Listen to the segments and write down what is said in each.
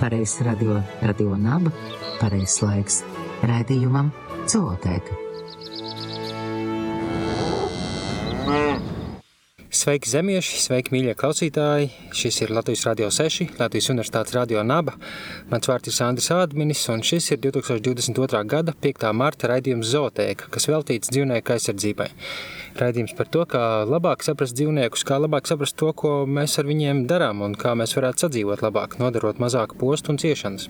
pareizs radio, radio naba, pareizs laiks raidījumam Celotēka. Sveiki, zemieši, sveiki, mīļie klausītāji! Šis ir Latvijas Rādio 6, Latvijas Universitātes Radio Naba. Mans vārds ir Sandrs Ādminis, un šis ir 2022. gada 5. marta raidījums Zootēka, kas veltīts dzīvnieku aizsardzībai. Raidījums par to, kā labāk saprast dzīvniekus, kā labāk saprast to, ko mēs ar viņiem darām un kā mēs varētu sadzīvot labāk, nodarot mazāk postu un ciešanas.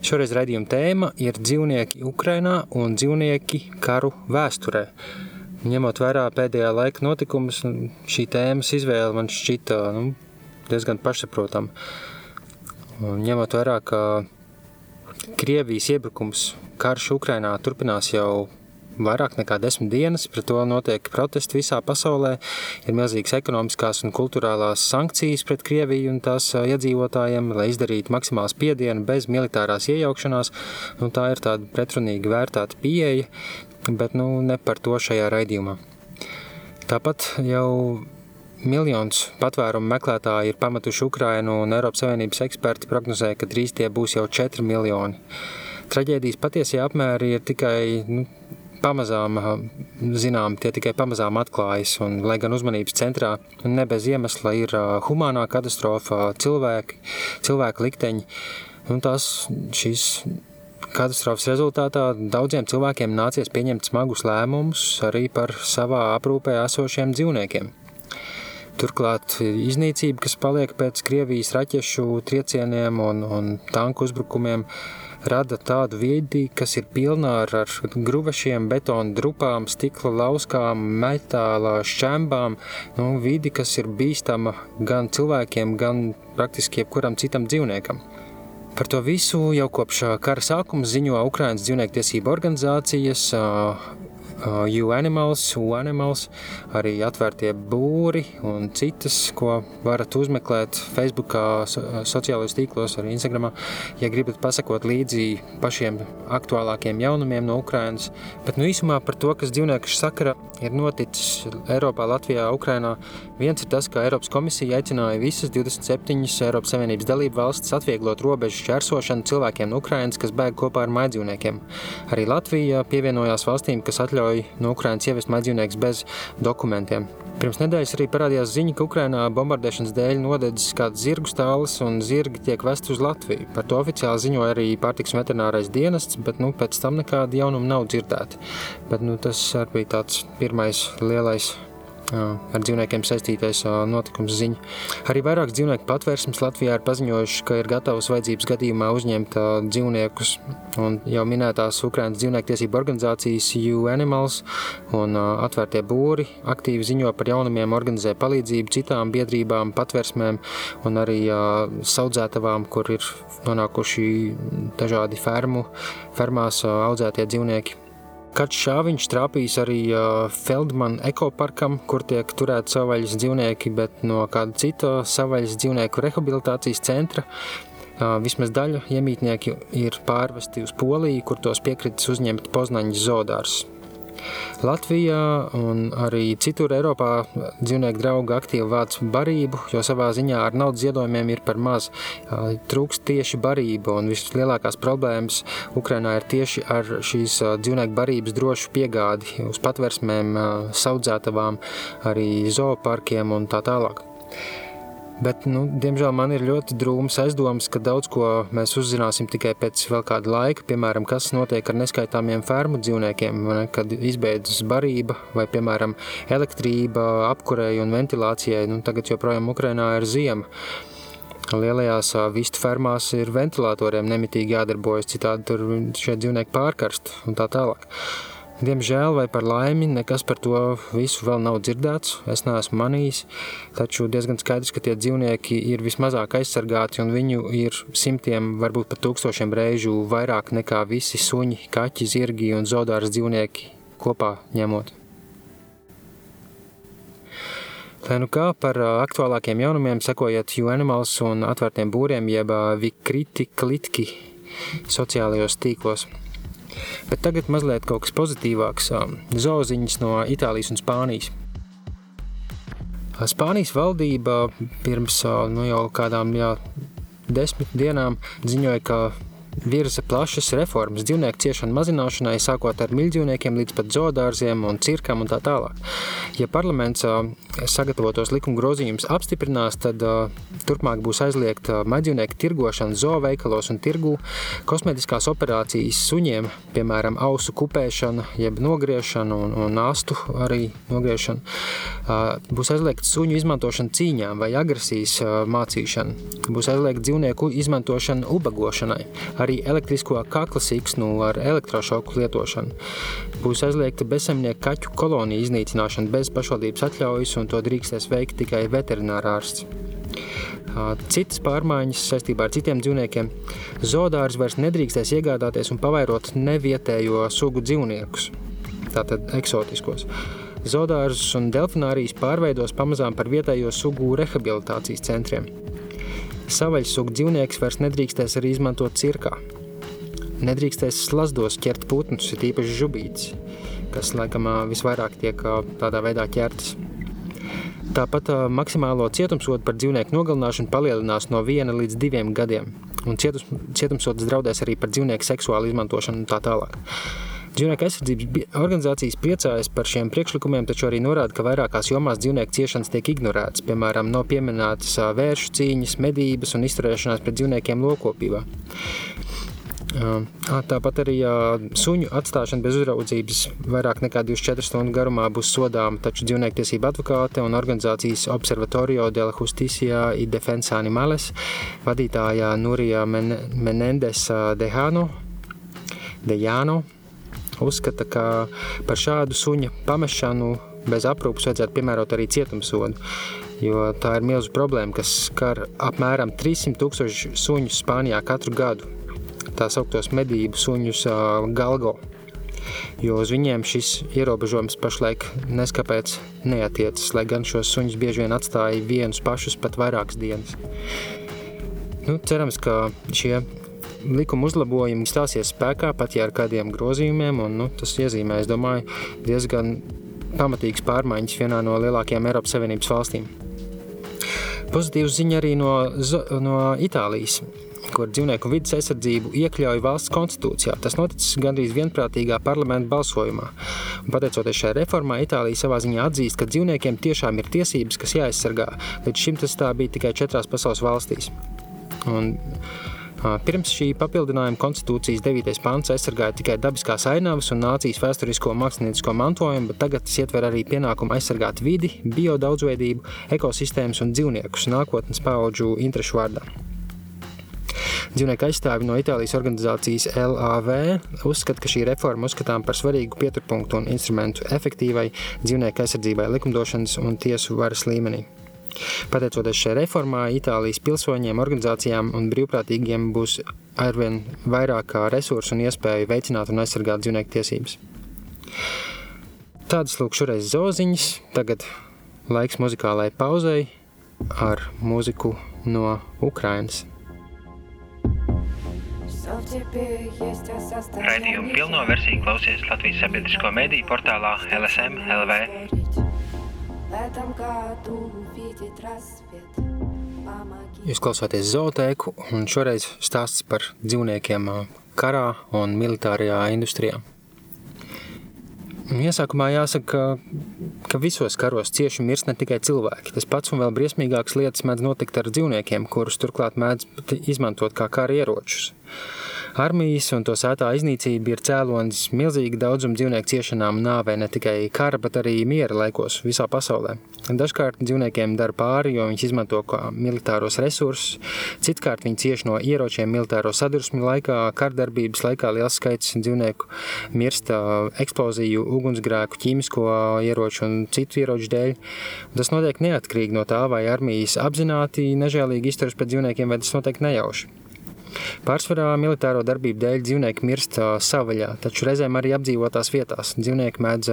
Šoreiz raidījuma tēma ir dzīvnieki Ukrainā un dzīvnieki karu vēsturē. Ņemot vērā pēdējā laika notikumus, šī tēmas izvēle man šķita nu, diezgan pašsaprotama. Ņemot vērā, ka Krievijas iebrukums, karš Ukrainā turpinās jau vairāk nekā desmit dienas, pret to notiek protesti visā pasaulē, ir milzīgas ekonomiskās un kulturālās sankcijas pret Krieviju un tās iedzīvotājiem, lai izdarītu maksimālu spiedienu bez militārās iejaukšanās, un tā ir tāda pretrunīgi vērtāta pieeja, bet nu, ne par to šajā raidījumā. Tāpat jau miljons patvērumu meklētāji ir pametuši Ukrainu, un Eiropas Savienības eksperti prognozē, ka drīz tie būs jau 4 miljoni. Traģēdijas patiesie apmēri ir tikai nu, pamazām zinām, tie tikai pamazām atklājas, un lai gan uzmanības centrā ne bez iemesla ir humānā katastrofa, cilvēki, cilvēku likteņi, un tās šīs Katastrofas rezultātā daudziem cilvēkiem nācies pieņemt smagus lēmumus arī par savā aprūpē esošiem dzīvniekiem. Turklāt iznīcība, kas paliek pēc Krievijas raķešu triecieniem un, un tanku uzbrukumiem, rada tādu vidi, kas ir pilna ar, ar gruvešiem, betona drupām, stikla lauskām, metāla šķembām. Nu, vidi, kas ir bīstama gan cilvēkiem, gan praktiski jebkuram citam dzīvniekam. Par to visu jau kopš kara sākuma ziņo Ukraiņas dzīvnieku tiesību organizācijas, U-Animals, U-Animals, arī atvērtie būri un citas, ko varat uzmeklēt Facebook, sociālajos tīklos, arī Instagram, ja gribat pasakot līdzi pašiem aktuālākiem jaunumiem no Ukrainas. Bet nu īsumā par to, kas dzīvnieku sakara ir noticis Eiropā, Latvijā, Ukrainā. Viens ir tas, ka Eiropas komisija aicināja visas 27 Eiropas Savienības dalību valstis atvieglot robežu šķērsošanu cilvēkiem no Ukrainas, kas bēg kopā ar maidzīvniekiem. Arī Latvija pievienojās valstīm, kas atļauj atļauj no Ukrainas ievest maģdzīvniekus bez dokumentiem. Pirms nedēļas arī parādījās ziņa, ka Ukrainā bombardēšanas dēļ nodedzis kāds zirgu stālis un zirgi tiek vest uz Latviju. Par to oficiāli ziņoja arī pārtiks veterinārais dienests, bet nu, pēc tam nekāda jaunuma nav dzirdēta. Bet, nu, tas arī bija tāds pirmais lielais ar dzīvniekiem saistītais notikums ziņa. Arī vairākas dzīvnieku patvērsmes Latvijā ir paziņojuši, ka ir gatavs vajadzības gadījumā uzņemt dzīvniekus. Un jau minētās Ukrainas dzīvnieku organizācijas U-Animals un atvērtie būri aktīvi ziņo par jaunumiem, organizē palīdzību citām biedrībām, patvērsmēm un arī saudzētavām, kur ir nonākuši dažādi fermu, fermās audzētie dzīvnieki. Kāds šāviņš trāpījis arī Feldmana ekoparkam, kur tiek turēti savvaļas dzīvnieki, bet no kāda cita savvaļas dzīvnieku rehabilitācijas centra. Vismaz daļa iemītnieki ir pārvesti uz Poliju, kur tos piekritis uzņemt Poznaņas zoodārs. Latvijā un arī citur Eiropā dzīvnieku draugi aktīvi vāc barību, jo savā ziņā ar naudas ziedojumiem ir par maz. Trūkst tieši barība, un vislielākās problēmas Ukrainā ir tieši ar šīs dzīvnieku barības drošu piegādi uz patversmēm, saudzētavām, arī zooparkiem un tā tālāk. Bet, nu, diemžēl man ir ļoti drūmas aizdomas, ka daudz ko mēs uzzināsim tikai pēc vēl kāda laika. Piemēram, kas notiek ar neskaitāmiem fermu dzīvniekiem, ne, kad izbeidzas barība vai, piemēram, elektrība apkurei un ventilācijai. Nu, tagad joprojām Ukrainā ir ziema. Lielajās vistu fermās ir ventilatoriem nemitīgi jādarbojas, citādi tur šie dzīvnieki pārkarst un tā tālāk. Diemžēl vai par laimi nekas par to visu vēl nav dzirdēts, es neesmu manījis, taču diezgan skaidrs, ka tie dzīvnieki ir vismazāk aizsargāti un viņu ir simtiem, varbūt pat tūkstošiem reižu vairāk nekā visi suņi, kaķi, zirgi un zodāras dzīvnieki kopā ņemot. Lai nu kā par aktuālākiem jaunumiem sekojiet U-Animals un atvērtiem būriem jeb Vikriti Klitki sociālajos tīklos. Bet tagad mazliet kaut kas pozitīvāks - zooziņas no Itālijas un Spānijas. Spānijas valdība pirms nu, jau kādām jā, desmit dienām ziņoja, ka virza plašas reformas dzīvnieku ciešanu mazināšanai, sākot ar mīļdzīvniekiem līdz pat zoodārziem un cirkam un tā tālāk. Ja parlaments sagatavotos likuma grozījumus apstiprinās, tad turpmāk būs aizliegta maģdzīvnieku tirgošana zooveikalos un tirgū, kosmētiskās operācijas suņiem, piemēram, ausu kupēšana, jeb nogriešana un, un astu arī nogriešana. Būs aizliegta suņu izmantošana cīņām vai agresijas mācīšana. Būs aizliegta dzīvnieku izmantošana ubagošanai arī elektrisko kakla siksnu ar elektrošoku lietošanu. Būs aizliegta bezsemnieku kaķu koloniju iznīcināšana bez pašvaldības atļaujas, un to drīkstēs veikt tikai veterinārārsts. Citas pārmaiņas saistībā ar citiem dzīvniekiem. Zoodārs vairs nedrīkstēs iegādāties un pavairot nevietējo sugu dzīvniekus, tātad eksotiskos. Zoodārzus un delfinārijas pārveidos pamazām par vietējo sugu rehabilitācijas centriem. Savaļsugu dzīvnieks vairs nedrīkstēs arī izmantot cirkā. Nedrīkstēs slazdos ķert putnus, ir īpaši žubītes, kas laikam visvairāk tiek tādā veidā ķertas. Tāpat maksimālo cietumsodu par dzīvnieku nogalināšanu palielinās no 1 līdz 2 gadiem, un cietums, cietumsods draudēs arī par dzīvnieku seksuālu izmantošanu un tā tālāk. Dzīvnieku aizsardzības organizācijas priecājas par šiem priekšlikumiem, taču arī norāda, ka vairākās jomās dzīvnieku ciešanas tiek ignorētas. Piemēram, nav pieminētas vēršu cīņas, medības un izturēšanās pret dzīvniekiem lokopībā. Tāpat arī suņu atstāšana bez uzraudzības vairāk nekā 24 stundu garumā būs sodāma, taču dzīvniektiesība advokāte un organizācijas Observatorio de la Justicia y Defensa Animales vadītāja Nurija Menendez Dejano, Dejano uzskata, ka par šādu suņa pamešanu bez aprūpes vajadzētu piemērot arī cietumsodu. Jo tā ir milzīga problēma, kas skar apmēram 300 tūkstošu suņu Spānijā katru gadu. Tā sauktos medību suņus galgo. Jo uz viņiem šis ierobežojums pašlaik neskapēc neatiecas, lai gan šos suņus bieži vien atstāja vienus pašus pat vairākas dienas. Nu, cerams, ka šie likuma uzlabojumi stāsies spēkā pat ja ar kādiem grozījumiem, un nu, tas iezīmē, es domāju, diezgan pamatīgas pārmaiņas vienā no lielākajām Eiropas Savienības valstīm. Pozitīva ziņa arī no, no Itālijas, kur dzīvnieku vidas aizsardzību iekļauj valsts konstitūcijā. Tas noticis gandrīz vienprātīgā parlamenta balsojumā. Un, pateicoties šai reformai, Itālija savā ziņā atzīst, ka dzīvniekiem tiešām ir tiesības, kas jāaizsargā. Līdz šim tas tā bija tikai četrās pasaules valstīs. Un, Pirms šī papildinājuma konstitūcijas 9. pants aizsargāja tikai dabiskās ainavas un nācijas vēsturisko māksliniecisko mantojumu, bet tagad tas ietver arī pienākumu aizsargāt vidi, biodaudzveidību, ekosistēmas un dzīvniekus nākotnes paudžu interešu vārdā. Dzīvnieku aizstāvi no Itālijas organizācijas LAV uzskata, ka šī reforma uzskatām par svarīgu pieturpunktu un instrumentu efektīvai dzīvnieku aizsardzībai likumdošanas un tiesu varas līmenī. Pateicoties šai reformai, Itālijas pilsoņiem, organizācijām un brīvprātīgiem būs arvien vairāk resursu un iespēju veicināt un aizsargāt dzīvnieku tiesības. Tādas lūk šoreiz zoziņas, tagad laiks muzikālai pauzei ar mūziku no Ukrainas. Raidījumu pilno versiju klausies Latvijas sabiedrisko mediju portālā LSM LV. Jūs klausāties zootēku, un šoreiz stāsts par dzīvniekiem karā un militārajā industrijā. Iesākumā jāsaka, ka, ka visos karos cieši mirst ne tikai cilvēki. Tas pats un vēl briesmīgākas lietas mēdz notikt ar dzīvniekiem, kurus turklāt mēdz izmantot kā kara ieročus. Armijas un to sētā iznīcība ir cēlonis milzīgi daudzumu dzīvnieku ciešanām nāvē ne tikai kara, bet arī miera laikos visā pasaulē. Dažkārt dzīvniekiem dara pāri, jo viņus izmanto kā militāros resursus, citkārt viņi cieši no ieročiem militāro sadursmi laikā, kardarbības laikā liels skaits dzīvnieku mirst eksploziju, ugunsgrēku, ķīmisko ieroču un citu ieroču dēļ. Tas notiek neatkarīgi no tā, vai armijas apzināti nežēlīgi izturas pret dzīvniekiem, vai tas notiek nejauši. Pārsvarā militāro darbību dēļ dzīvnieki mirst savvaļā, taču reizēm arī apdzīvotās vietās. Dzīvnieki mēdz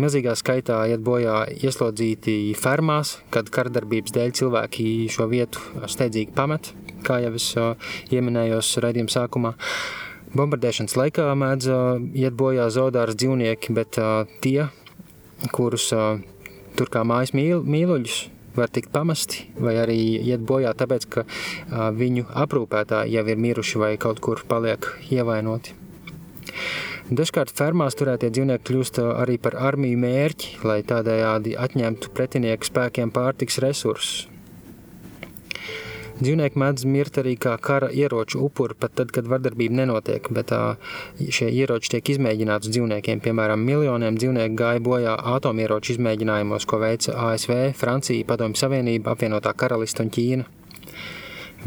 milzīgā skaitā iet bojā ieslodzīti fermās, kad kardarbības dēļ cilvēki šo vietu steidzīgi pamet, kā jau es ieminējos raidījuma sākumā. Bombardēšanas laikā mēdz iet bojā zaudārs dzīvnieki, bet tie, kurus tur kā mājas mīl, mīluļus var tikt pamesti, vai arī iet bojā tāpēc, ka viņu aprūpētāji jau ir miruši vai kaut kur paliek ievainoti. Dažkārt fermās turētie dzīvnieki kļūst arī par armiju mērķi, lai tādējādi atņemtu pretinieku spēkiem pārtiks resursus. Dzīvnieki mēdz mirt arī kā kara ieroču upuri, pat tad, kad vardarbība nenotiek, bet šie ieroči tiek izmēģināti uz dzīvniekiem. Piemēram, miljoniem dzīvnieku gāja bojā atomieroču izmēģinājumos, ko veica ASV, Francija, Padomju Savienība, apvienotā karalista un Ķīna.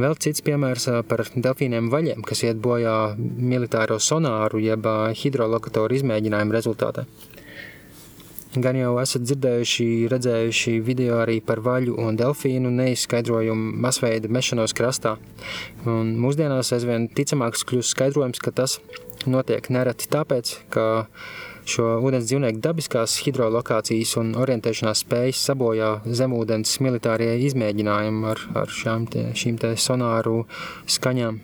Vēl cits piemērs par delfīniem vaļiem, kas iet bojā militāro sonāru jeb hidrolokatoru izmēģinājumu rezultātā. Gan jau esat dzirdējuši, redzējuši video arī par vaļu un delfīnu neizskaidrojumu masveida mešanos krastā. Un mūsdienās aizvien ticamāks kļūst skaidrojums, ka tas notiek nereti tāpēc, ka šo ūdens dzīvnieku dabiskās hidrolokācijas un orientēšanās spējas sabojā zemūdens militārie izmēģinājumi ar, ar šām te, šīm te sonāru skaņām.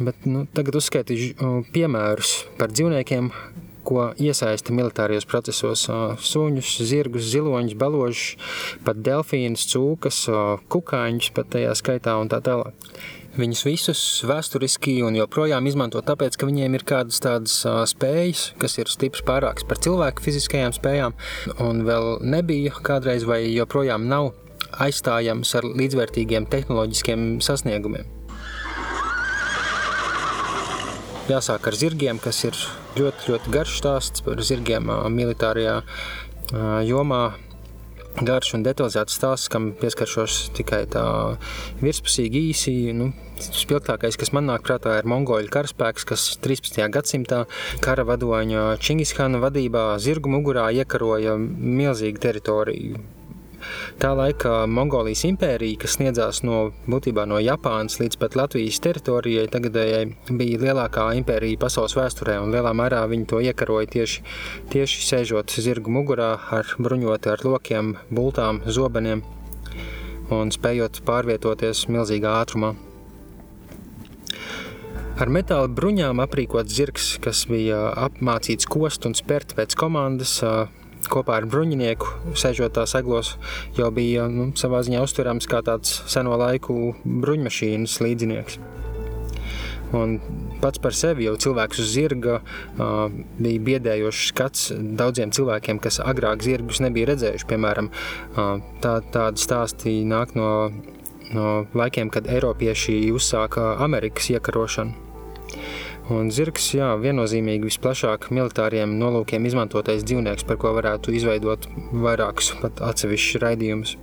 Bet, nu, tagad uzskaitīšu piemērus par dzīvniekiem, ko iesaista militārijos procesos - suņus, zirgus, ziloņus, baložus, pat delfīnus, cūkas, kukaiņus, pat tajā skaitā un tā tālāk. Viņus visus vēsturiski un joprojām izmanto tāpēc, ka viņiem ir kādas tādas spējas, kas ir stipras pārākas par cilvēku fiziskajām spējām, un vēl nebija kādreiz vai joprojām nav aizstājams ar līdzvērtīgiem tehnoloģiskiem sasniegumiem. Jāsāk ar zirgiem, kas ir ļoti, ļoti garš stāsts par zirgiem militārajā jomā. Garš un detalizēts stāsts, kam pieskaršos tikai tā virspusīgi īsi. Nu, Spilgtākais, kas man nāk prātā, ir mongoļu karaspēks, kas 13. gadsimtā kara vadoņa Čingishana vadībā zirgu mugurā iekaroja milzīgu teritoriju Tā laika Mongolijas impērija, kas sniedzās no, būtībā no Japānas līdz pat Latvijas teritorijai, tagadējai bija lielākā impērija pasaules vēsturē, un lielā mērā viņi to iekaroja tieši, tieši sēžot zirgu mugurā ar bruņoti ar lokiem, bultām, zobeniem un spējot pārvietoties milzīgā ātrumā. Ar metāla bruņām aprīkots zirgs, kas bija apmācīts kost un spērt pēc komandas, kopā ar bruņinieku, sēžot tās eglos, jau bija nu, savā ziņā uztverams kā tāds seno laiku bruņmašīnas līdzinieks. Un pats par sevi jau cilvēks uz zirga uh, bija biedējošs skats daudziem cilvēkiem, kas agrāk zirgus nebija redzējuši. Piemēram, uh, tā, tādi stāsti nāk no, no laikiem, kad Eiropieši uzsāka Amerikas iekarošanu. Un zirgs, jā, viennozīmīgi visplašāk militāriem nolūkiem izmantotais dzīvnieks, par ko varētu izveidot vairākus pat atsevišķus raidījumus.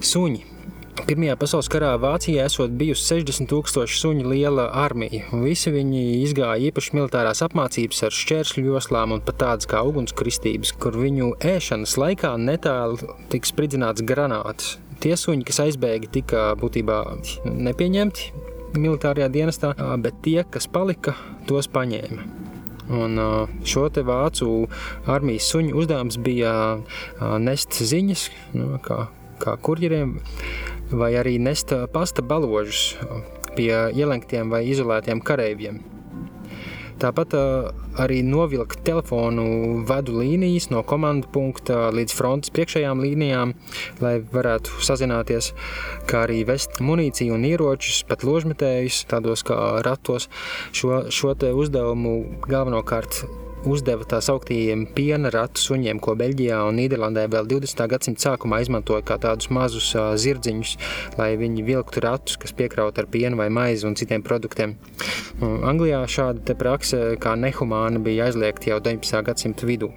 Suņi. Pirmajā pasaules karā Vācijā esot bijusi 60 tūkstoši suņu liela armija, un visi viņi izgāja īpaši militārās apmācības ar šķērsļu joslām un pat tādas kā ugunskristības, kur viņu ēšanas laikā netālu tika spridzināts granātas. Tie suņi, kas aizbēga, tika būtībā nepieņemti, militārajā dienestā, bet tie, kas palika, tos paņēma. Un šo te vācu armijas suņu uzdevums bija nest ziņas, nu, kā, kā kurjeriem, vai arī nest pasta baložus pie ielenktiem vai izolētiem kareiviem. Tāpat arī novilkt telefonu vadu līnijas no komandu punkta līdz frontes priekšējām līnijām, lai varētu sazināties, kā arī vest munīciju un ieročus, pat ložmetējus, tādos kā ratos. Šo, šo uzdevumu galvenokārt uzdeva tā sauktiem piena ratu suņiem, ko Beļģijā un Nīderlandē vēl 20. gadsimta sākumā izmantoja kā tādus mazus uh, zirdziņus, lai viņi vilktu ratus, kas piekraut ar pienu vai maizi un citiem produktiem. Uh, Anglijā šāda prakse kā nehumāna bija aizliegta jau 19. gadsimta vidū.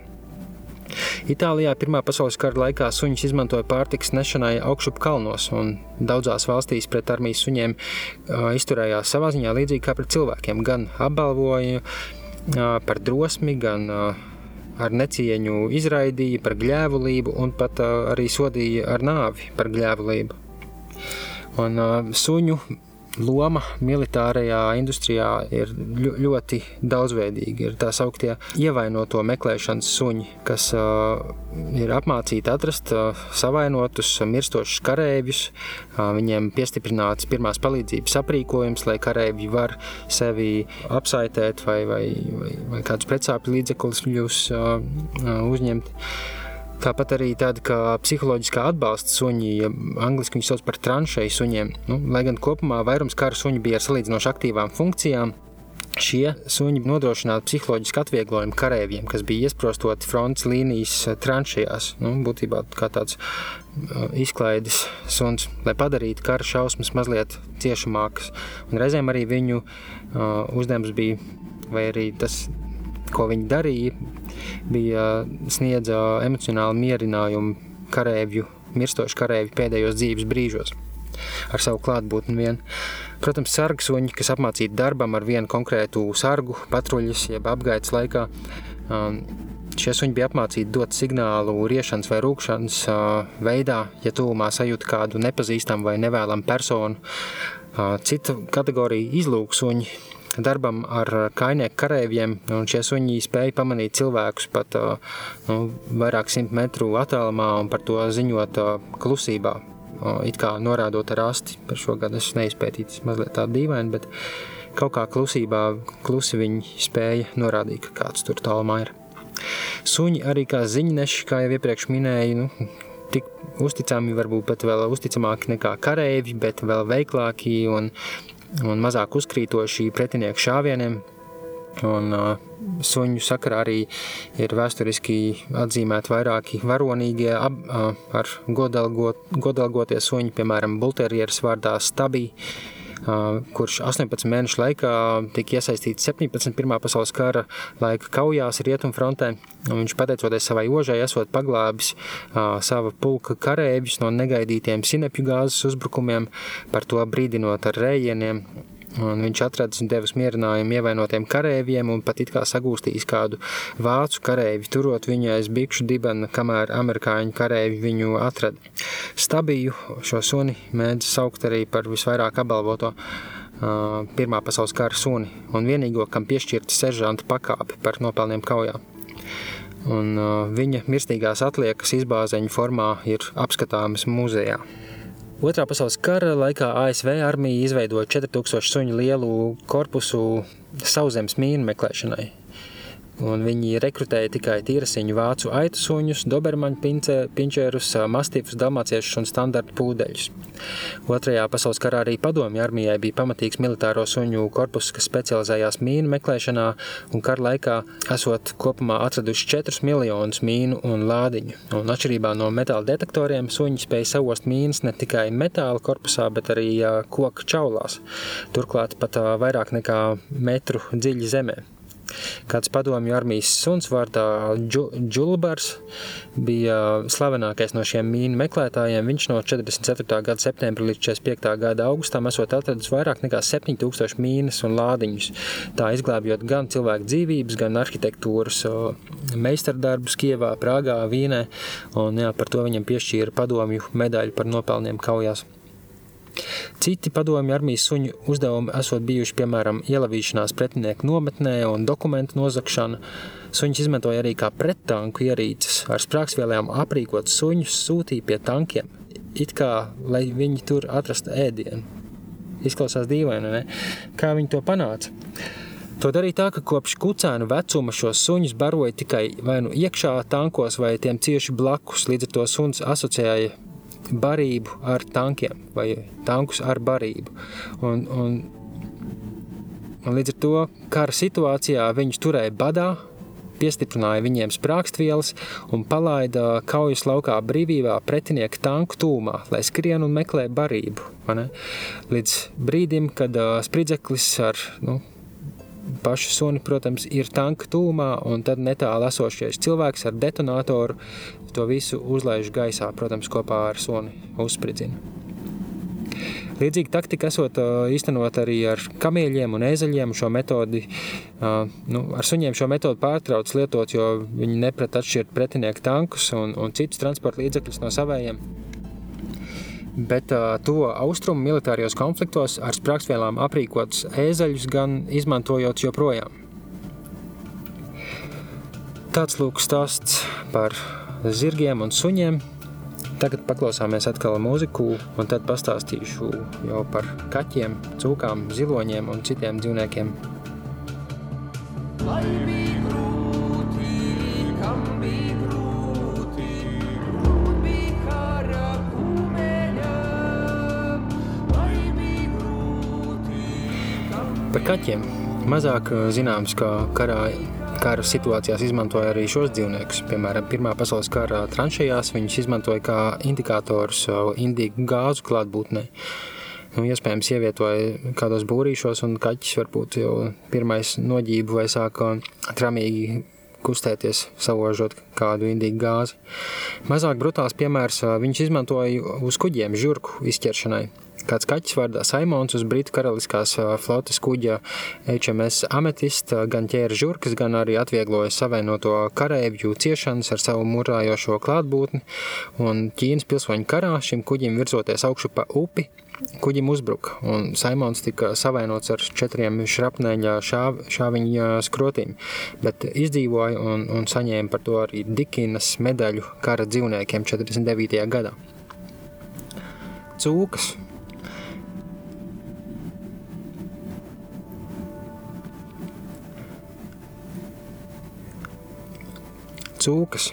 Itālijā Pirmā pasaules kara laikā suņus izmantoja pārtikas nešanai augšup kalnos, un daudzās valstīs pret armijas suņiem uh, izturējās savā ziņā līdzīgi kā pret cilvēkiem. Gan apbalvoja, par drosmi, gan ar necieņu izraidīja par gļēvulību un pat arī sodīja ar nāvi par gļēvulību. Un suņu loma militārajā industrijā ir ļoti daudzveidīga. Ir tā sauktie ievainoto meklēšanas suņi, kas uh, ir apmācīti atrast uh, savainotus, mirstošus kareivjus. Uh, viņiem piestiprināts pirmās palīdzības aprīkojums, lai kareivji var sevi apsaitēt vai, vai, vai, vai kādus pretsāpju līdzekļus uh, uh, uzņemt. Tāpat arī tāda kā psiholoģiskā atbalsta suņi, ja angliski viņi sauc par tranšēju suņiem. Nu, lai gan kopumā vairums kara suņi bija ar salīdzinoši aktīvām funkcijām, Šie suņi nodrošinātu psiholoģisku atvieglojumu karavīriem, kas bija iesprostoti frontes līnijas tranšajās. Nu, būtībā kā tāds uh, izklaides suns, lai padarītu kara šausmas mazliet ciešamākas. Un reizēm arī viņu uh, uzdevums bija, vai arī tas, ko viņi darīja, bija sniedza emocionālu mierinājumu karavīru, mirstošu karavīru pēdējos dzīves brīžos ar savu klātbūtni vien. Protams, sargsuņi, kas apmācīti darbam ar vienu konkrētu sargu, patruļas, jeb apgaitas laikā, um, Šie suņi bija apmācīti dot signālu riešanas vai rūkšanas uh, veidā, ja tuvumā sajūt kādu nepazīstamu vai nevēlamu personu. Uh, cita kategorija izlūksuņi darbam ar kainieku kareiviem, un šie suņi spēja pamanīt cilvēkus pat uh, nu, vairāk simt metru attālumā un par to ziņot klusībā it kā norādot ar asti. Par šo gadu es neizpētīju, tas mazliet tā dīvaini, bet kaut kā klusībā, klusi viņi spēja norādīt, ka kāds tur tālumā ir. Suņi arī kā ziņneši, kā jau iepriekš minēju, nu, tik uzticami, varbūt pat vēl uzticamāki nekā kareivi, bet vēl veiklāki un, un mazāk uzkrītoši pretinieku šāvieniem. Un, uh, suņu sakarā arī ir vēsturiski atzīmēti vairāki varonīgie ab, uh, ar godalgot, godalgotie suņi, piemēram, bulterieris vārdā Stabī, uh, kurš 18 mēnešu laikā tika iesaistīts 17. Pirmā pasaules kara laika kaujās rietumfrontē. Viņš pateicoties savai ožai, esot paglābis sava pulka karēģis no negaidītiem sinepju gāzes uzbrukumiem, par to brīdinot ar rējieniem Un viņš atradis un devis mierinājumu ievainotiem kareiviem un pat it kā sagūstījis kādu vācu kareivi, turot viņu aiz bikšu dibena, kamēr amerikāņu kareivi viņu atrada. Stabiju šo suni mēdz saukt arī par visvairāk apbalvoto Pirmā pasaules kara suni un vienīgo, kam piešķirta seržanta pakāpe par nopelniem kaujā. Un, viņa mirstīgās atliekas izbāzeņu formā ir apskatāmas muzejā. Otrā pasaules kara laikā ASV armija izveidoja 4000 suņu lielu korpusu sauszemes mīnu meklēšanai. Un viņi rekrutēja tikai tīrasiņu vācu aitu suņus, dobermaņu pinčērus, mastīvus, dalmāciešus un standarta pūdeļus. Otrajā pasaules karā arī padomju armijai bija pamatīgs militāro suņu korpus, kas specializējās mīnu meklēšanā, un kara laikā esot kopumā atraduši 4 miljonus mīnu un lādiņu. Un atšķirībā no metāla detektoriem, suņi spēja savost mīnas ne tikai metāla korpusā, bet arī koka čaulās. Turklāt pat vairāk nekā metru dziļi zemē. Kāds padomju armijas suns vārdā Džulbars bija slavenākais no šiem mīnu meklētājiem. Viņš no 44. gada septembra līdz 45. gada augustam esot atradis vairāk nekā 7000 mīnas un lādiņus. Tā izglābjot gan cilvēku dzīvības, gan arhitektūras meistardarbus Kievā, Prāgā, Vīnē, un jā, par to viņam piešķīra padomju medaļu par nopelniem kaujās. Citi padomju armijas suņu uzdevumi esot bijuši, piemēram, ielavīšanās pretinieku nometnē un dokumentu nozakšana. Suņus izmantoja arī kā prettanku ierīces, ar sprāgsvielām aprīkot suņus sūtīja pie tankiem, it kā, lai viņi tur atrastu ēdienu. Izklausās dīvaini, ne? Kā viņi to panāca? To darīja tā, ka kopš kucēnu vecuma šos suņus baroja tikai vai nu iekšā tankos, vai tiem cieši blakus. Līdz ar to suns asociēja barību ar tankiem vai tankus ar barību. Un, un, un līdz ar to kara situācijā viņus turēja badā, piestiprināja viņiem sprāgstvielas un palaida kaujas laukā brīvībā pretinieka tanku tūmā, lai skrien un meklē barību. Līdz brīdim, kad uh, spridzeklis ar nu, pašu suni, protams, ir tanka tūmā, un tad netālu esošais cilvēks ar detonatoru to visu uzlaiž gaisā, protams, kopā ar suni uzspridzina. Līdzīga taktika esot īstenot arī ar kamieļiem un ēzeļiem. Šo metodi, nu, ar suņiem šo metodi pārtrauc lietot, jo viņi neprat atšķirt pretinieku tankus un, un citus transporta līdzekļus no savējiem bet to austrumu militārijos konfliktos ar sprāgstvielām aprīkotus ēzeļus gan izmantojot joprojām. Tāds lūk stāsts par zirgiem un suņiem. Tagad paklausāmies atkal mūziku, un tad pastāstīšu jau par kaķiem, cūkām, ziloņiem un citiem dzīvniekiem. Lai bija grūti, kam bija grūti, grūti bija kara kūmeļa. Lai bija grūti, kam bija grūti. Par kaķiem mazāk eh, zināms, ka karā kara situācijās izmantoja arī šos dzīvniekus. Piemēram, Pirmā pasaules kara tranšējās viņus izmantoja kā indikātors indīgu gāzu klātbūtnē. Nu, iespējams, ievietoja kādos būrīšos, un kaķis varbūt jau pirmais noģību vai sāka tramīgi kustēties, saložot kādu indīgu gāzi. Mazāk brutāls piemērs viņš izmantoja uz kuģiem žurku izķeršanai. Kāds kaķis vārdā Saimons uz Britu karaliskās flotes kuģa HMS Ametist gan ķēra žurkas, gan arī atviegloja savienoto karēvju ciešanas ar savu murājošo klātbūtni, un Ķīnas pilsoņu karā šim kuģim virzoties augšu pa upi, kuģim uzbruka, un Saimons tika savainots ar četriem šrapneļa šāv, šāviņa skrotīm, bet izdzīvoja un, un saņēma par to arī Dikinas medaļu kara dzīvniekiem 49. gadā. Cūkas cūkas.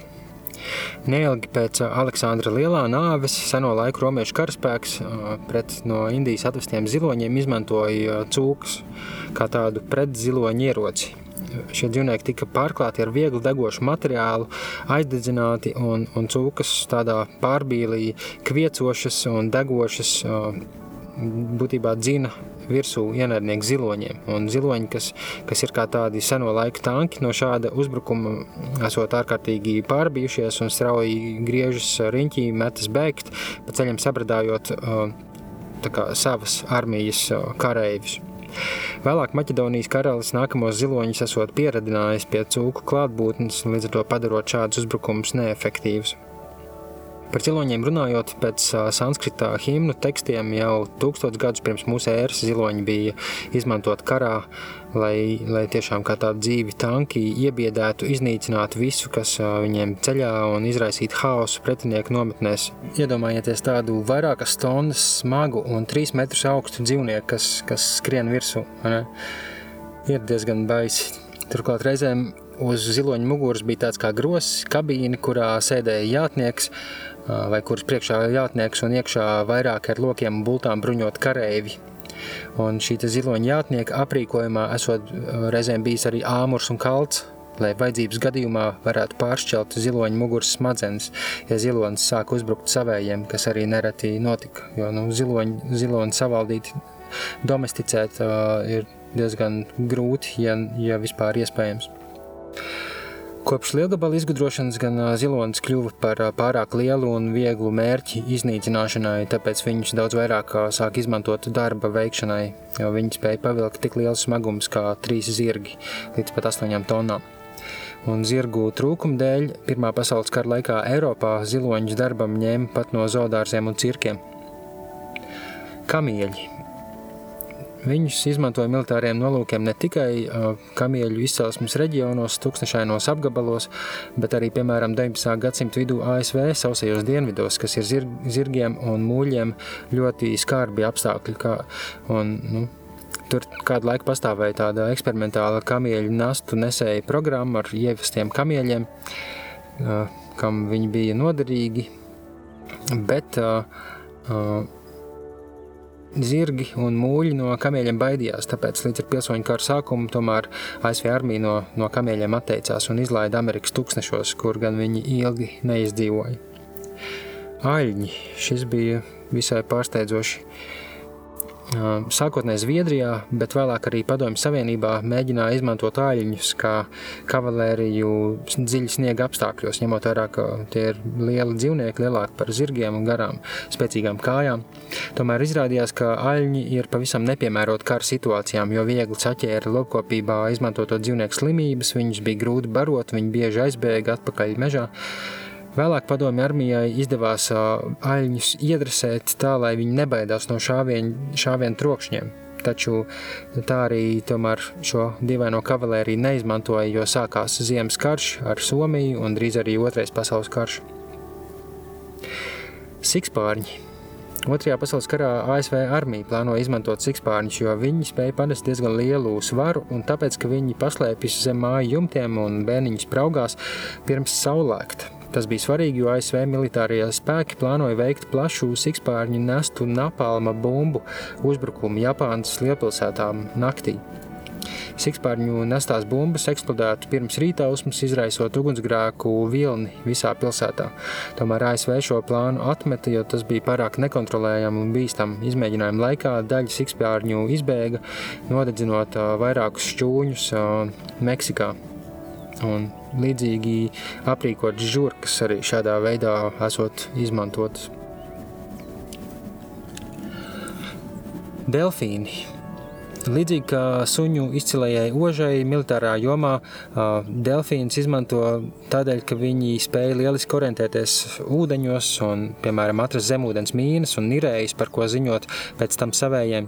Neilgi pēc Aleksandra lielā nāves seno laiku romiešu karaspēks pret no Indijas atvestiem ziloņiem izmantoja cūkas kā tādu pretziloņu ieroci. Šie dzīvnieki tika pārklāti ar viegli degošu materiālu, aizdedzināti un, un cūkas tādā pārbīlī kviecošas un degošas būtībā dzina virsū ienaidnieku ziloņiem. Un ziloņi, kas, kas ir kā tādi seno laiku tanki, no šāda uzbrukuma esot ārkārtīgi pārbijušies un strauji griežas riņķī, metas bēgt, pa ceļam sabradājot kā, savas armijas kareivis. Vēlāk Maķedonijas karalis nākamos ziloņus esot pieradinājis pie cūku klātbūtnes, līdz ar to padarot šādus uzbrukumus neefektīvus. Par ziloņiem runājot, pēc sanskritā himnu tekstiem jau tūkstotis gadus pirms mūsu ēras ziloņi bija izmantot karā, lai, lai tiešām kā tādi dzīvi tanki iebiedētu, iznīcinātu visu, kas viņiem ceļā un izraisītu haosu pretinieku nometnēs. Iedomājieties tādu vairākas tonnas smagu un trīs metrus augstu dzīvnieku, kas, kas skrien virsū. Ne? Ir diezgan baisi. Turklāt reizēm uz ziloņa muguras bija tāds kā grozs, kabīne, kurā sēdēja jātnieks, vai kuras priekšā jātnieks un iekšā vairāk ar lokiem un bultām bruņot kareivi. Un šī ziloņa jātnieka aprīkojumā esot reizēm bijis arī āmurs un kalts, lai vajadzības gadījumā varētu pāršķelt ziloņa muguras smadzenes, ja zilonis sāk uzbrukt savējiem, kas arī nereti notika, jo nu, ziloņi, ziloni savaldīt, domesticēt uh, ir diezgan grūti, ja, ja vispār iespējams. Kopš lielgabala izgudrošanas gan zilonis kļuva par pārāk lielu un vieglu mērķi iznīcināšanai, tāpēc viņš daudz vairāk sāk izmantot darba veikšanai, jo viņi spēja pavilkt tik liels smagums kā trīs zirgi līdz pat astoņām tonnām. Un zirgu trūkuma dēļ Pirmā pasaules kara laikā Eiropā ziloņus darbam ņēma pat no zoodārziem un cirkiem. Kamieļi Viņus izmantoja militāriem nolūkiem ne tikai kamieļu izcelsmes reģionos, tūkstošainos apgabalos, bet arī, piemēram, 19. gadsimta vidū ASV sausajos dienvidos, kas ir zirg, zirgiem un mūļiem ļoti skarbi apstākļi. Kā, un, nu, Tur kādu laiku pastāvēja tāda eksperimentāla kamieļu nastu nesēja programma ar ievestiem kamieļiem, kam viņi bija noderīgi, bet uh, uh, Zirgi un mūļi no kamieļiem baidījās, tāpēc līdz ar pilsoņu kara sākumu tomēr ASV armija no, no kamieļiem atteicās un izlaida Amerikas tūkstnešos, kur gan viņi ilgi neizdzīvoja. Aļņi, šis bija visai pārsteidzoši Sākotnēji Zviedrijā, bet vēlāk arī Padomju Savienībā mēģināja izmantot āļņus kā kavalēriju dziļi sniega apstākļos, ņemot vērā, ka tie ir lieli dzīvnieki, lielāki par zirgiem un garām, spēcīgām kājām. Tomēr izrādījās, ka aļņi ir pavisam nepiemēroti kara situācijām, jo viegli saķēra lopkopībā izmantoto dzīvnieku slimības, viņus bija grūti barot, viņi bieži aizbēga atpakaļ mežā. Vēlāk padomju armijai izdevās aļņus iedresēt tā, lai viņi nebaidās no šāvienu, šāvienu trokšņiem. Taču tā arī tomēr šo dīvaino kavalēriju neizmantoja, jo sākās ziemas karš ar Somiju un drīz arī otrais pasaules karš. Sikspārņi Otrajā pasaules karā ASV armija plānoja izmantot sikspārņus, jo viņi spēja panest diezgan lielu svaru, un tāpēc, ka viņi paslēpjas zem māju jumtiem un bērniņus braugās pirms saulēkta. Tas bija svarīgi, jo ASV militārajie spēki plānoja veikt plašu sikspārņu nestu napalma bumbu uzbrukumu Japānas lielpilsētām naktī. Sikspārņu nestās bumbas eksplodētu pirms rītausmas, izraisot ugunsgrēku vilni visā pilsētā. Tomēr ASV šo plānu atmeta, jo tas bija pārāk nekontrolējami un bīstami. Izmēģinājuma laikā daļa sikspārņu izbēga, nodedzinot vairākus šķūņus Meksikā. Un līdzīgi aprīkotas žurkas arī šādā veidā esot izmantotas. Delfīni Līdzīgi kā suņu izcilējai ožai, militārā jomā delfīns izmanto tādēļ, ka viņi spēja lieliski orientēties ūdeņos un, piemēram, atrast zemūdens mīnas un nirējas, par ko ziņot pēc tam savējiem.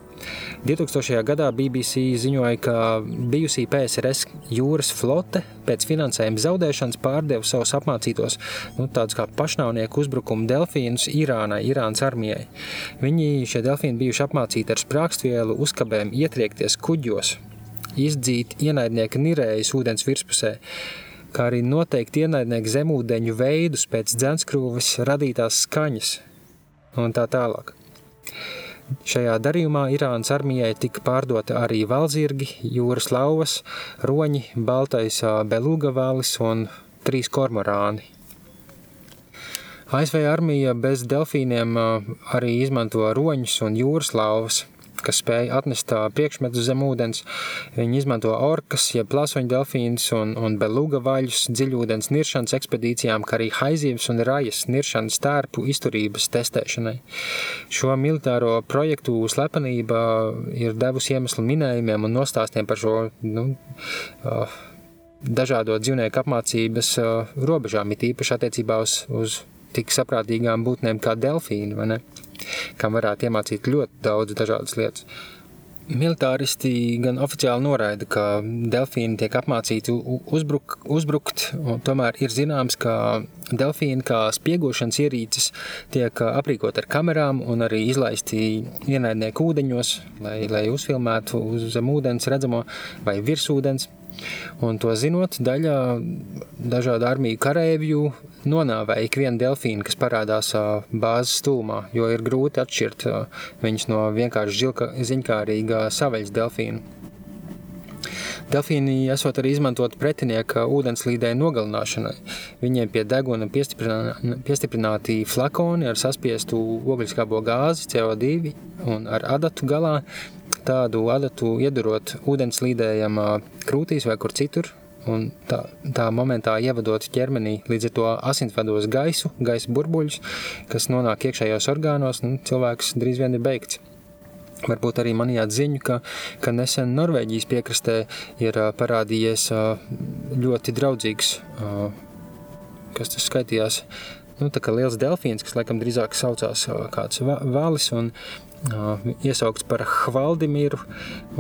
2000. gadā BBC ziņoja, ka bijusī PSRS jūras flote pēc finansējuma zaudēšanas pārdeva savus apmācītos, nu, tādus kā pašnāvnieku uzbrukumu delfīnus Irānai, Irānas armijai. Viņi, šie delfīni, bijuši apmācīti ar sprākstvielu, uzkabēm, ietriekties kuģos, izdzīt ienaidnieka nirējas ūdens virspusē, kā arī noteikt ienaidnieku zemūdeņu veidus pēc dzenskrūves radītās skaņas un tā tālāk. Šajā darījumā Irānas armijai tika pārdota arī valzirgi, jūras lauvas, roņi, baltais belugavalis un trīs kormorāni. ASV armija bez delfīniem arī izmanto roņus un jūras lauvas kas spēja atnest priekšmetus zem ūdens. Viņi izmanto orkas, jeb plāsoņu delfīnus un, un beluga vaļus dziļūdens niršanas ekspedīcijām, kā arī haizīves un rajas niršanas tērpu izturības testēšanai. Šo militāro projektu slepenība ir devusi iemeslu minējumiem un nostāstiem par šo nu, uh, dažādo dzīvnieku apmācības uh, robežām, it īpaši attiecībā uz, uz tik saprātīgām būtnēm kā delfīni kam varētu iemācīt ļoti daudz dažādas lietas. Militāristi gan oficiāli noraida, ka delfīni tiek apmācīti uzbruk, uzbrukt, tomēr ir zināms, ka delfīni kā spiegošanas ierīces tiek aprīkot ar kamerām un arī izlaisti ienaidnieku ūdeņos, lai, lai uzfilmētu uz zem ūdens redzamo vai virs ūdens. Un to zinot, daļa dažādu armiju kareivju nonāvēja ikvienu delfīnu, kas parādās bāzes stūmā, jo ir grūti atšķirt viņus no vienkārši žilka, ziņkārīga saveļas delfīnu. Delfīni esot arī izmantot pretinieka ūdenslīdē nogalināšanai. Viņiem pie deguna piestiprināti flakoni ar saspiestu ogļuskābo gāzi, CO2 un ar adatu galā, tādu adatu iedurot ūdenslīdējam krūtīs vai kur citur, un tā, tā momentā ievadot ķermenī līdz ar to asinsvados gaisu, gaisa burbuļus, kas nonāk iekšējos orgānos, nu, cilvēks drīz vien ir beigts. Varbūt arī manījāt ziņu, ka, ka nesen Norvēģijas piekrastē ir parādījies ļoti draudzīgs, kas tas skaitījās, nu, tā kā liels delfīns, kas laikam drīzāk saucās kāds valis, un iesaukts par Hvaldimiru,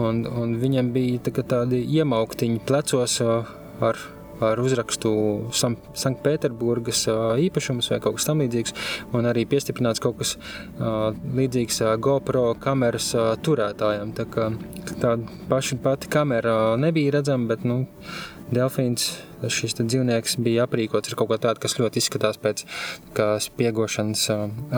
un, un viņam bija tā, tādi iemauktiņi plecos ar, ar uzrakstu Sanktpēterburgas īpašums vai kaut kas tamlīdzīgs, un arī piestiprināts kaut kas līdzīgs GoPro kameras turētājiem. Tā kā tā paša pati kamera nebija redzama, bet, nu, Delfīns, šis dzīvnieks bija aprīkots ar kaut ko tādu, kas ļoti izskatās pēc spiegošanas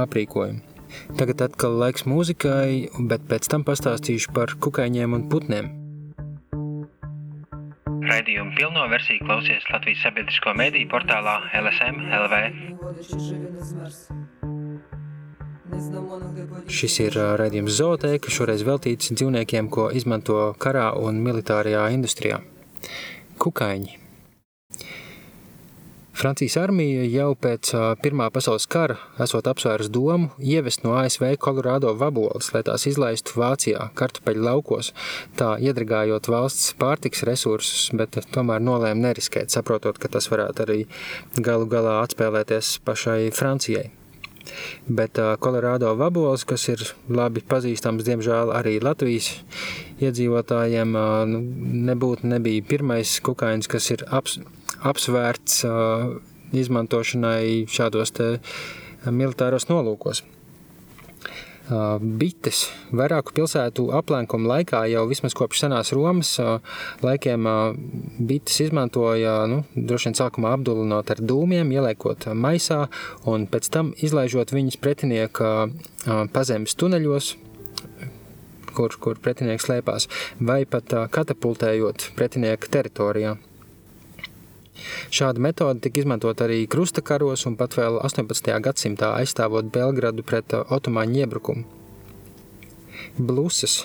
aprīkojuma. Tagad atkal laiks mūzikai, bet pēc tam pastāstīšu par kukaiņiem un putniem. Raidījumu pilno versiju klausies Latvijas sabiedrisko mediju portālā LSM LV. Šis ir raidījums Zootēka, šoreiz veltīts dzīvniekiem, ko izmanto karā un militārajā industrijā. Kukaiņi Francijas armija jau pēc Pirmā pasaules kara esot apsvērs domu ievest no ASV Kolorādo vaboles, lai tās izlaistu Vācijā, kartupeļu laukos, tā iedragājot valsts pārtiks resursus, bet tomēr nolēma neriskēt, saprotot, ka tas varētu arī galu galā atspēlēties pašai Francijai. Bet Kolorādo vaboles, kas ir labi pazīstams, diemžēl arī Latvijas iedzīvotājiem, nu, nebūtu nebija pirmais kukainis, kas ir aps, apsvērts izmantošanai šādos militāros nolūkos. bites vairāku pilsētu aplenkumu laikā jau vismaz kopš senās Romas laikiem bites izmantoja, nu, droši vien sākumā apdulinot ar dūmiem, ieliekot maisā un pēc tam izlaižot viņus pretinieka pazemes tuneļos, kur, kur pretinieks slēpās, vai pat katapultējot pretinieka teritorijā. Šāda metode tika izmantota arī krustakaros un pat vēl 18. gadsimtā aizstāvot Belgradu pret uh, otomāņu iebrukumu. Blusas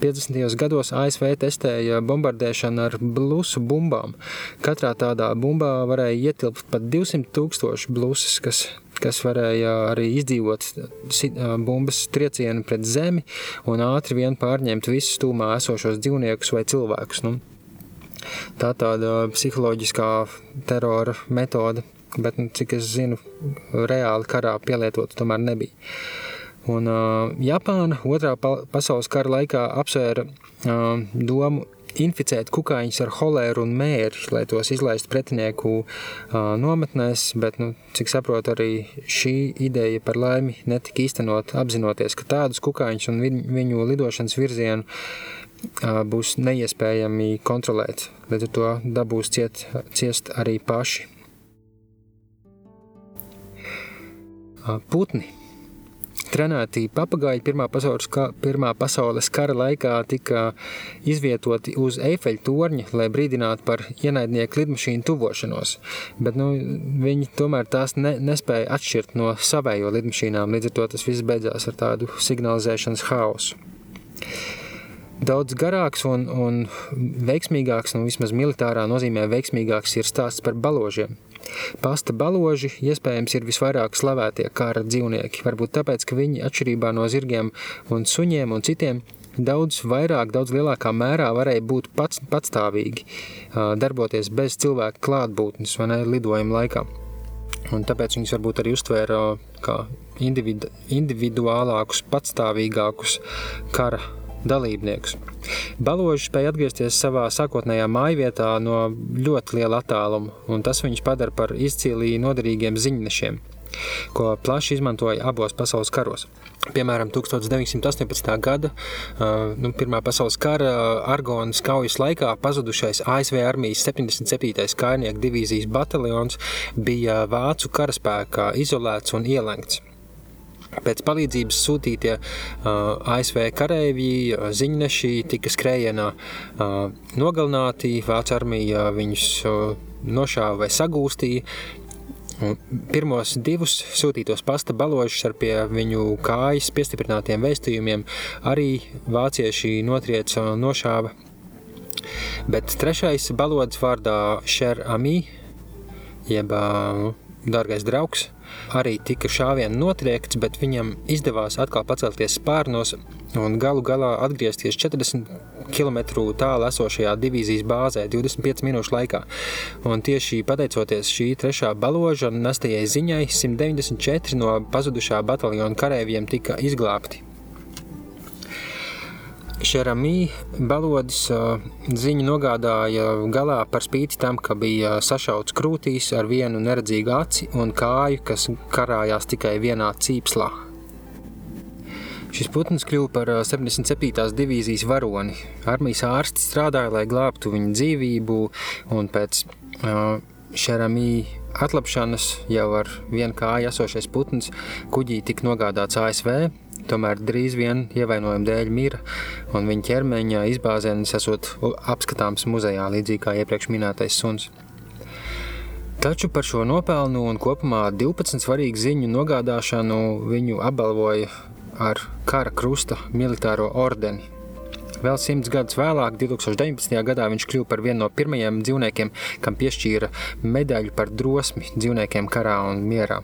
50. gados ASV testēja bombardēšanu ar blusu bumbām. Katrā tādā bumbā varēja ietilpt pat 200 tūkstoši blusas, kas, kas varēja arī izdzīvot uh, bumbas triecienu pret zemi un ātri vien pārņemt visus tūmā esošos dzīvniekus vai cilvēkus. Nu, Tā tāda psiholoģiskā terora metode, bet, nu, cik es zinu, reāli karā pielietota tomēr nebija. Un uh, Japāna otrā pa pasaules kara laikā apsvēra uh, domu inficēt kukaiņus ar holēru un mēri, lai tos izlaistu pretinieku uh, nometnēs, bet, nu, cik saprotu, arī šī ideja par laimi netika īstenot apzinoties, ka tādus kukaiņus un viņu lidošanas virzienu būs neiespējami kontrolēt. Līdz ar to dabūs ciet, ciest arī paši. Putni. Trenēti papagaļi Pirmā pasaules, ka, Pirmā pasaules kara laikā tika izvietoti uz Eifeļa torņa, lai brīdinātu par ienaidnieku lidmašīnu tuvošanos. Bet nu, viņi tomēr tās ne, nespēja atšķirt no savējo lidmašīnām, līdz ar to tas viss beidzās ar tādu signalizēšanas haosu daudz garāks un, un veiksmīgāks, nu vismaz militārā nozīmē veiksmīgāks ir stāsts par baložiem. Pasta baloži iespējams ir visvairāk slavētie kara dzīvnieki, varbūt tāpēc, ka viņi atšķirībā no zirgiem un suņiem un citiem daudz vairāk, daudz lielākā mērā varēja būt pats, patstāvīgi, darboties bez cilvēka klātbūtnes vai ne lidojuma laikā. Un tāpēc viņus varbūt arī uztvēra kā individu, individuālākus, patstāvīgākus kara dalībniekus. Baloži spēja atgriezties savā sākotnējā mājvietā no ļoti liela attāluma, un tas viņus padara par izcīlīgi noderīgiem ziņnešiem, ko plaši izmantoja abos pasaules karos. Piemēram, 1918. gada nu, Pirmā pasaules kara Argonas kaujas laikā pazudušais ASV armijas 77. kājnieku divīzijas bataljons bija vācu karaspēkā izolēts un ielenkts. Pēc palīdzības sūtītie uh, ASV kareivji, uh, ziņneši tika skrējienā uh, nogalināti, Vācu armija viņus uh, nošāva vai sagūstīja. Pirmos divus sūtītos pasta baložus ar pie viņu kājas piestiprinātiem vēstījumiem arī vācieši notrieca un nošāva. Bet trešais balods vārdā Šer Amī, jeb uh, dārgais draugs, arī tika šāvienu notriekts, bet viņam izdevās atkal pacelties spārnos un galu galā atgriezties 40 km tālu esošajā divīzijas bāzē 25 minūšu laikā. Un tieši pateicoties šī trešā baloža nestajai ziņai, 194 no pazudušā bataljona kareiviem tika izglābti. Šeramī balodis ziņu nogādāja galā par spīti tam, ka bija sašauts krūtīs ar vienu neredzīgu aci un kāju, kas karājās tikai vienā cīpslā. Šis putns kļuva par 77. divīzijas varoni. Armijas ārsti strādāja, lai glābtu viņa dzīvību, un pēc uh, Šeramī atlapšanas jau ar vienu kāju esošais putns kuģī tika nogādāts ASV, tomēr drīz vien ievainojuma dēļ mira, un viņa ķermeņa izbāzēnis esot apskatāms muzejā, līdzīgi kā iepriekš minētais suns. Taču par šo nopelnu un kopumā 12 svarīgu ziņu nogādāšanu viņu apbalvoja ar kara krusta militāro ordeni. Vēl simts gadus vēlāk, 2019. gadā, viņš kļuva par vienu no pirmajiem dzīvniekiem, kam piešķīra medaļu par drosmi dzīvniekiem karā un mierā.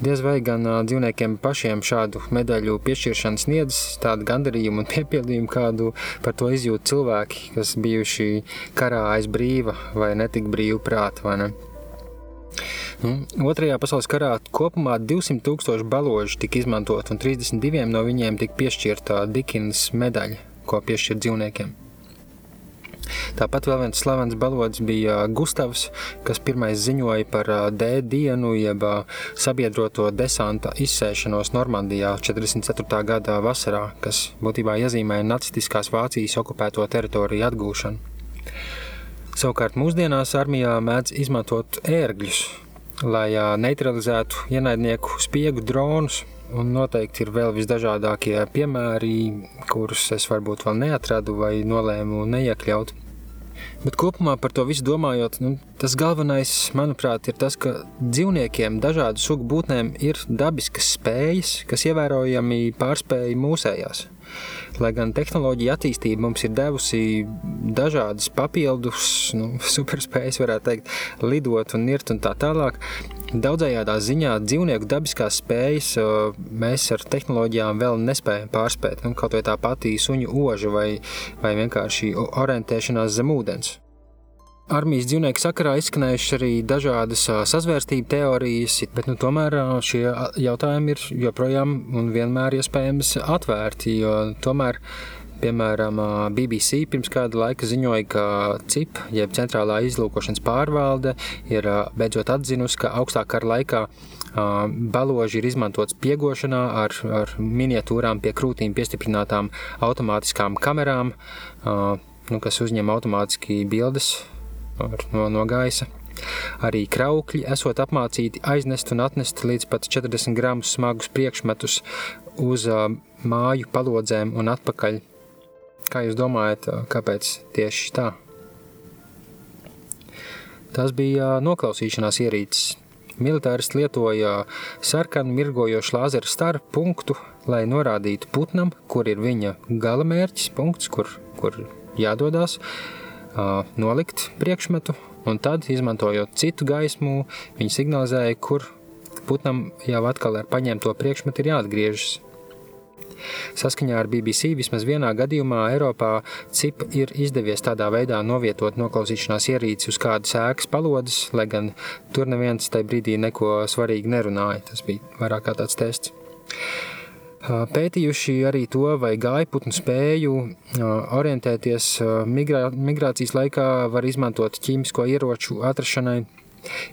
Diez vai gan dzīvniekiem pašiem šādu medaļu piešķiršanu sniedz tādu gandarījumu un piepildījumu, kādu par to izjūt cilvēki, kas bijuši karā aiz brīva vai netik brīva prāta, vai ne? Nu, otrajā pasaules karā kopumā 200 tūkstoši baložu tika izmantot, un 32 no viņiem tika piešķirta Dikinas medaļa, ko piešķir dzīvniekiem. Tāpat vēl viens slavens balodis bija Gustavs, kas pirmais ziņoja par D dienu, jeb sabiedroto desanta izsēšanos Normandijā 44. gada vasarā, kas būtībā iezīmēja nacistiskās Vācijas okupēto teritoriju atgūšanu. Savukārt mūsdienās armijā mēdz izmantot ērgļus, lai neutralizētu ienaidnieku spiegu dronus. Un noteikti ir vēl visdažādākie piemēri, kurus es varbūt vēl neatradu vai nolēmu neiekļaut. Bet kopumā par to visu domājot, nu, tas galvenais, manuprāt, ir tas, ka dzīvniekiem, dažādu sugu būtnēm ir dabiskas spējas, kas ievērojami pārspēj mūsējās. Lai gan tehnoloģija attīstība mums ir devusi dažādas papildus, nu, superspējas, varētu teikt, lidot un nirt un tā tālāk, daudzējādā ziņā dzīvnieku dabiskās spējas mēs ar tehnoloģijām vēl nespējam pārspēt. Nu, kaut vai tā pati suņu oža vai, vai vienkārši orientēšanās zem ūdens. Armijas dzīvnieku sakarā izskanējušas arī dažādas sazvērstību teorijas, bet nu, tomēr šie jautājumi ir joprojām un vienmēr iespējams atvērti. Tomēr, piemēram, BBC pirms kāda laika ziņoja, ka CIP, jeb Centrālā izlūkošanas pārvalde, ir beidzot atzinusi, ka augstākā kara laikā Baloži ir izmantots piegošanā ar, ar miniatūrām pie krūtīm piestiprinātām automātiskām kamerām, nu, kas uzņem automātiski bildes no, no gaisa. Arī kraukļi esot apmācīti aiznest un atnest līdz pat 40 gramus smagus priekšmetus uz uh, māju palodzēm un atpakaļ. Kā jūs domājat, kāpēc tieši tā? Tas bija noklausīšanās ierīces. Militāristi lietoja sarkanu mirgojošu lāzeru staru punktu, lai norādītu putnam, kur ir viņa galamērķis, punkts, kur, kur jādodas, nolikt priekšmetu, un tad, izmantojot citu gaismu, viņi signalizēja, kur putnam jau atkal ar paņemto priekšmetu ir jāatgriežas. Saskaņā ar BBC vismaz vienā gadījumā Eiropā CIP ir izdevies tādā veidā novietot noklausīšanās ierīci uz kādas ēkas palodas, lai gan tur neviens tajā brīdī neko svarīgi nerunāja. Tas bija vairāk kā tāds tests pētījuši arī to, vai gājputnu spēju orientēties migrā, migrācijas laikā var izmantot ķīmisko ieroču atrašanai.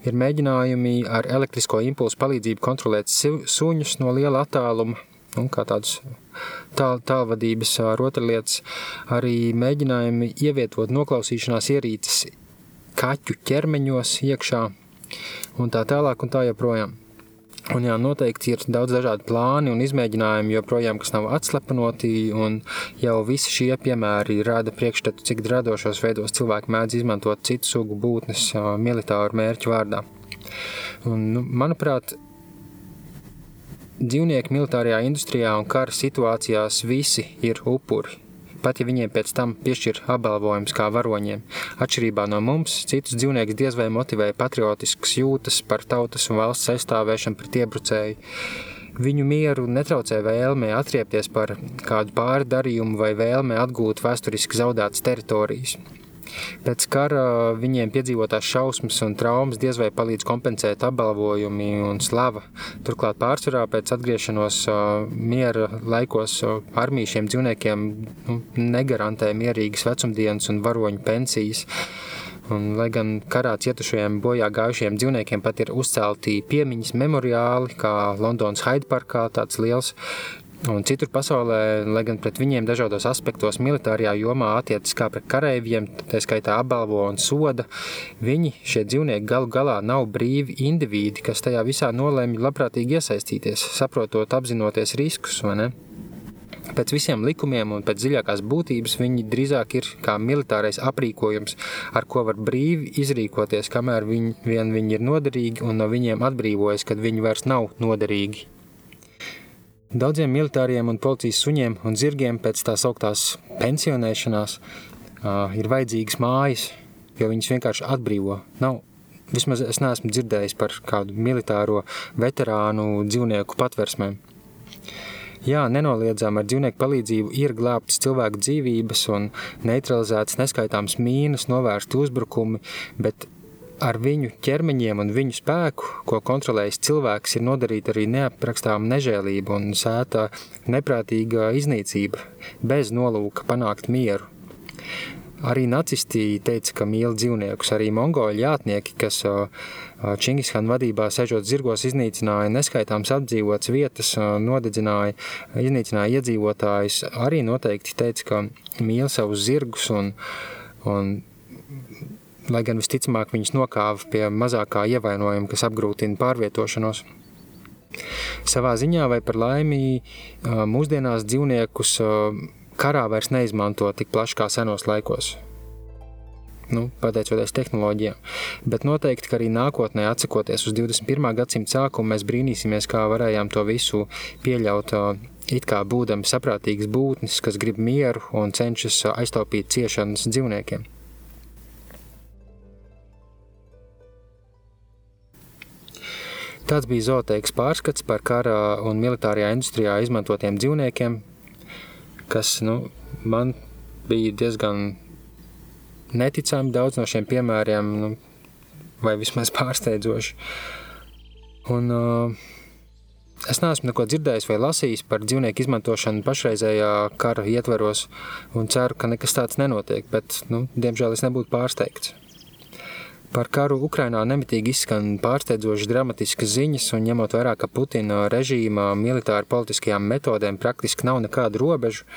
Ir mēģinājumi ar elektrisko impulsu palīdzību kontrolēt suņus no liela attāluma, nu, kā tādas tāl, tālvadības rotaļlietas, arī mēģinājumi ievietot noklausīšanās ierīces kaķu ķermeņos iekšā un tā tālāk un tā joprojām. Un jā, noteikti ir daudz dažādu plānu un izmēģinājumu, joprojām, kas nav atslepenoti, jau visi šie piemēri rada priekšstatu, cik radošos veidos cilvēki mēdz izmantot citu sugu būtnes militāru mērķu vārdā. Un, nu, manuprāt, dzīvnieki militārajā industrijā un kara situācijās visi ir upuri pat ja viņiem pēc tam piešķir apbalvojums kā varoņiem. Atšķirībā no mums, citus dzīvniekus diez vai motivē patriotisks jūtas par tautas un valsts aizstāvēšanu pret iebrucēju. Viņu mieru netraucē vēlme atriepties par kādu pārdarījumu vai vēlme atgūt vēsturiski zaudētas teritorijas. Pēc kara viņiem piedzīvotās šausmas un traumas diez vai palīdz kompensēt apbalvojumi un slava. Turklāt pārsvarā pēc atgriešanos miera laikos armija šiem dzīvniekiem nu, negarantē mierīgas vecumdienas un varoņu pensijas. Un, lai gan karā cietušajiem bojā gājušiem dzīvniekiem pat ir uzcelti piemiņas memoriāli, kā Londonas Hyde Parkā, tāds liels Un citur pasaulē, lai gan pret viņiem dažādos aspektos militārajā jomā attiecas kā pret kareiviem, tā skaitā apbalvo un soda, viņi, šie dzīvnieki, galu galā nav brīvi indivīdi, kas tajā visā nolēma labprātīgi iesaistīties, saprotot, apzinoties riskus, vai ne? Pēc visiem likumiem un pēc dziļākās būtības viņi drīzāk ir kā militārais aprīkojums, ar ko var brīvi izrīkoties, kamēr viņi, vien viņi ir noderīgi un no viņiem atbrīvojas, kad viņi vairs nav noderīgi. Daudziem militāriem un policijas suņiem un zirgiem pēc tās augtās pensionēšanās uh, ir vajadzīgas mājas, jo viņas vienkārši atbrīvo. Nav, vismaz es neesmu dzirdējis par kādu militāro veterānu dzīvnieku patversmēm. Jā, nenoliedzām ar dzīvnieku palīdzību ir glābtas cilvēku dzīvības un neutralizētas neskaitāmas mīnas, novērsti uzbrukumi, bet ar viņu ķermeņiem un viņu spēku, ko kontrolējis cilvēks, ir nodarīta arī neaprakstāma nežēlība un sēta neprātīga iznīcība, bez nolūka panākt mieru. Arī nacisti teica, ka mīl dzīvniekus. Arī mongoļu jātnieki, kas Čingishana vadībā sežot zirgos, iznīcināja neskaitāmas apdzīvotas vietas, nodedzināja, iznīcināja iedzīvotājus, arī noteikti teica, ka mīl savus zirgus un, un lai gan visticamāk viņus nokāva pie mazākā ievainojuma, kas apgrūtina pārvietošanos. Savā ziņā vai par laimi mūsdienās dzīvniekus karā vairs neizmanto tik plaši kā senos laikos. Nu, pateicoties tehnoloģijām. Bet noteikti, ka arī nākotnē, atsakoties uz 21. gadsimta sākumu, mēs brīnīsimies, kā varējām to visu pieļaut. It kā būdami saprātīgas būtnes, kas grib mieru un cenšas aiztaupīt ciešanas dzīvniekiem. Tāds bija zooteiks pārskats par kara un militārajā industrijā izmantotiem dzīvniekiem, kas nu, man bija diezgan neticami daudz no šiem piemēriem, nu, vai vismaz pārsteidzoši. Un, uh, Es neesmu neko dzirdējis vai lasījis par dzīvnieku izmantošanu pašreizējā kara ietveros, un ceru, ka nekas tāds nenotiek, bet, nu, diemžēl, es nebūtu pārsteigts. Par karu Ukrainā nemitīgi izskan pārsteidzošas dramatiskas ziņas, un ņemot vērā, ka Putina režīmā militāri politiskajām metodēm praktiski nav nekādu robežu,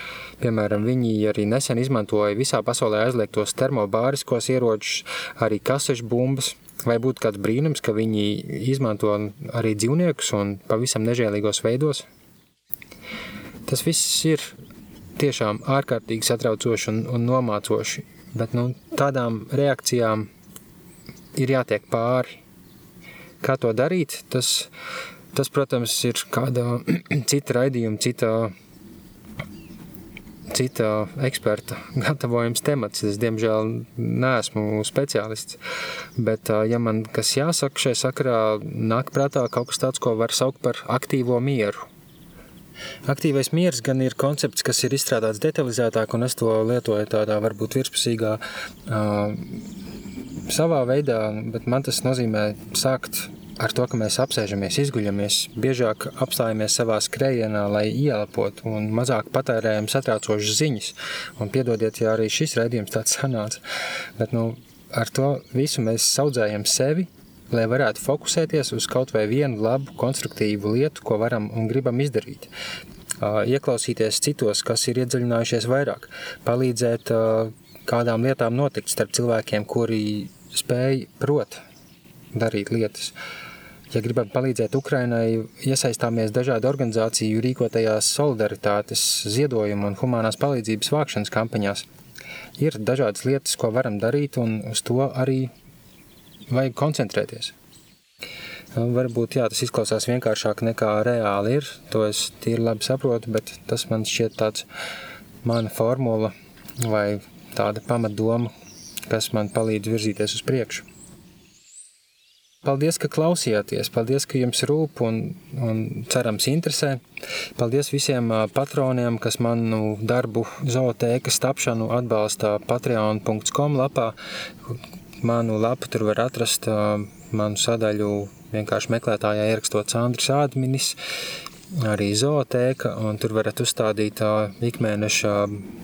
piemēram, viņi arī nesen izmantoja visā pasaulē aizliegtos termobāriskos ieročus, arī kasešu bumbas, vai būtu kāds brīnums, ka viņi izmanto arī dzīvniekus un pavisam nežēlīgos veidos? Tas viss ir tiešām ārkārtīgi satraucoši un, un nomācoši, bet nu, tādām reakcijām ir jātiek pāri. Kā to darīt, tas, tas protams, ir kāda cita raidījuma, cita, cita eksperta gatavojums temats. Es, diemžēl, neesmu speciālists, bet, ja man kas jāsaka šajā sakarā, nāk prātā kaut kas tāds, ko var saukt par aktīvo mieru. Aktīvais miers gan ir koncepts, kas ir izstrādāts detalizētāk, un es to lietoju tādā varbūt virspusīgā uh, savā veidā, bet man tas nozīmē sākt ar to, ka mēs apsēžamies, izguļamies, biežāk apstājamies savā skrējienā, lai ieelpotu un mazāk patērējam satraucošas ziņas. Un piedodiet, ja arī šis raidījums tāds sanāca, bet nu, ar to visu mēs saudzējam sevi, lai varētu fokusēties uz kaut vai vienu labu, konstruktīvu lietu, ko varam un gribam izdarīt. Ieklausīties citos, kas ir iedziļinājušies vairāk, palīdzēt kādām lietām notikt starp cilvēkiem, kuri spēj prot darīt lietas. Ja gribam palīdzēt Ukrainai, iesaistāmies dažādu organizāciju rīkotajās solidaritātes, ziedojumu un humanās palīdzības vākšanas kampaņās. Ir dažādas lietas, ko varam darīt, un uz to arī vajag koncentrēties. Varbūt jā, tas izklausās vienkāršāk nekā reāli ir. To es tīri labi saprotu, bet tas man šķiet tāds mana formula vai tāda pamatdoma, kas man palīdz virzīties uz priekšu. Paldies, ka klausījāties, paldies, ka jums rūp un, un cerams interesē. Paldies visiem patroniem, kas manu darbu zootēkas tapšanu atbalsta patreon.com lapā. Manu lapu tur var atrast manu sadaļu vienkārši meklētājā ierakstot Sandrs Ādminis arī zootēka, un tur varat uzstādīt ikmēneša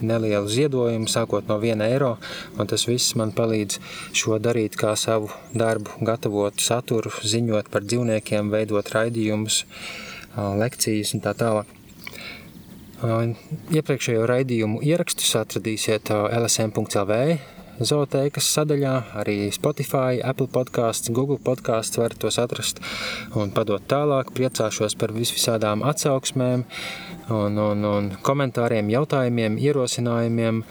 nelielu ziedojumu, sākot no 1 eiro, un tas viss man palīdz šo darīt kā savu darbu, gatavot saturu, ziņot par dzīvniekiem, veidot raidījumus, lekcijas un tā tālāk. Iepriekšējo raidījumu ierakstus atradīsiet lsm.lv zootēkas sadaļā, arī Spotify, Apple podkāsts, Google podkāsts var tos atrast un padot tālāk. Priecāšos par visvisādām atsauksmēm un, un, un komentāriem, jautājumiem, ierosinājumiem.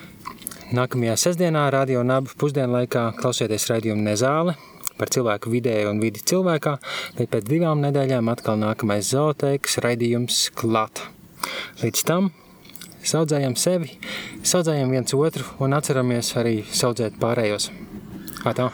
Nākamajā sestdienā, Radio Nabu pusdienlaikā, klausieties raidījumu Nezāle par cilvēku vidēju un vidi cilvēkā, bet pēc divām nedēļām atkal nākamais zootēkas raidījums klāt. Līdz tam saudzējam sevi, saudzējam viens otru un atceramies arī saudzēt pārējos. Atā.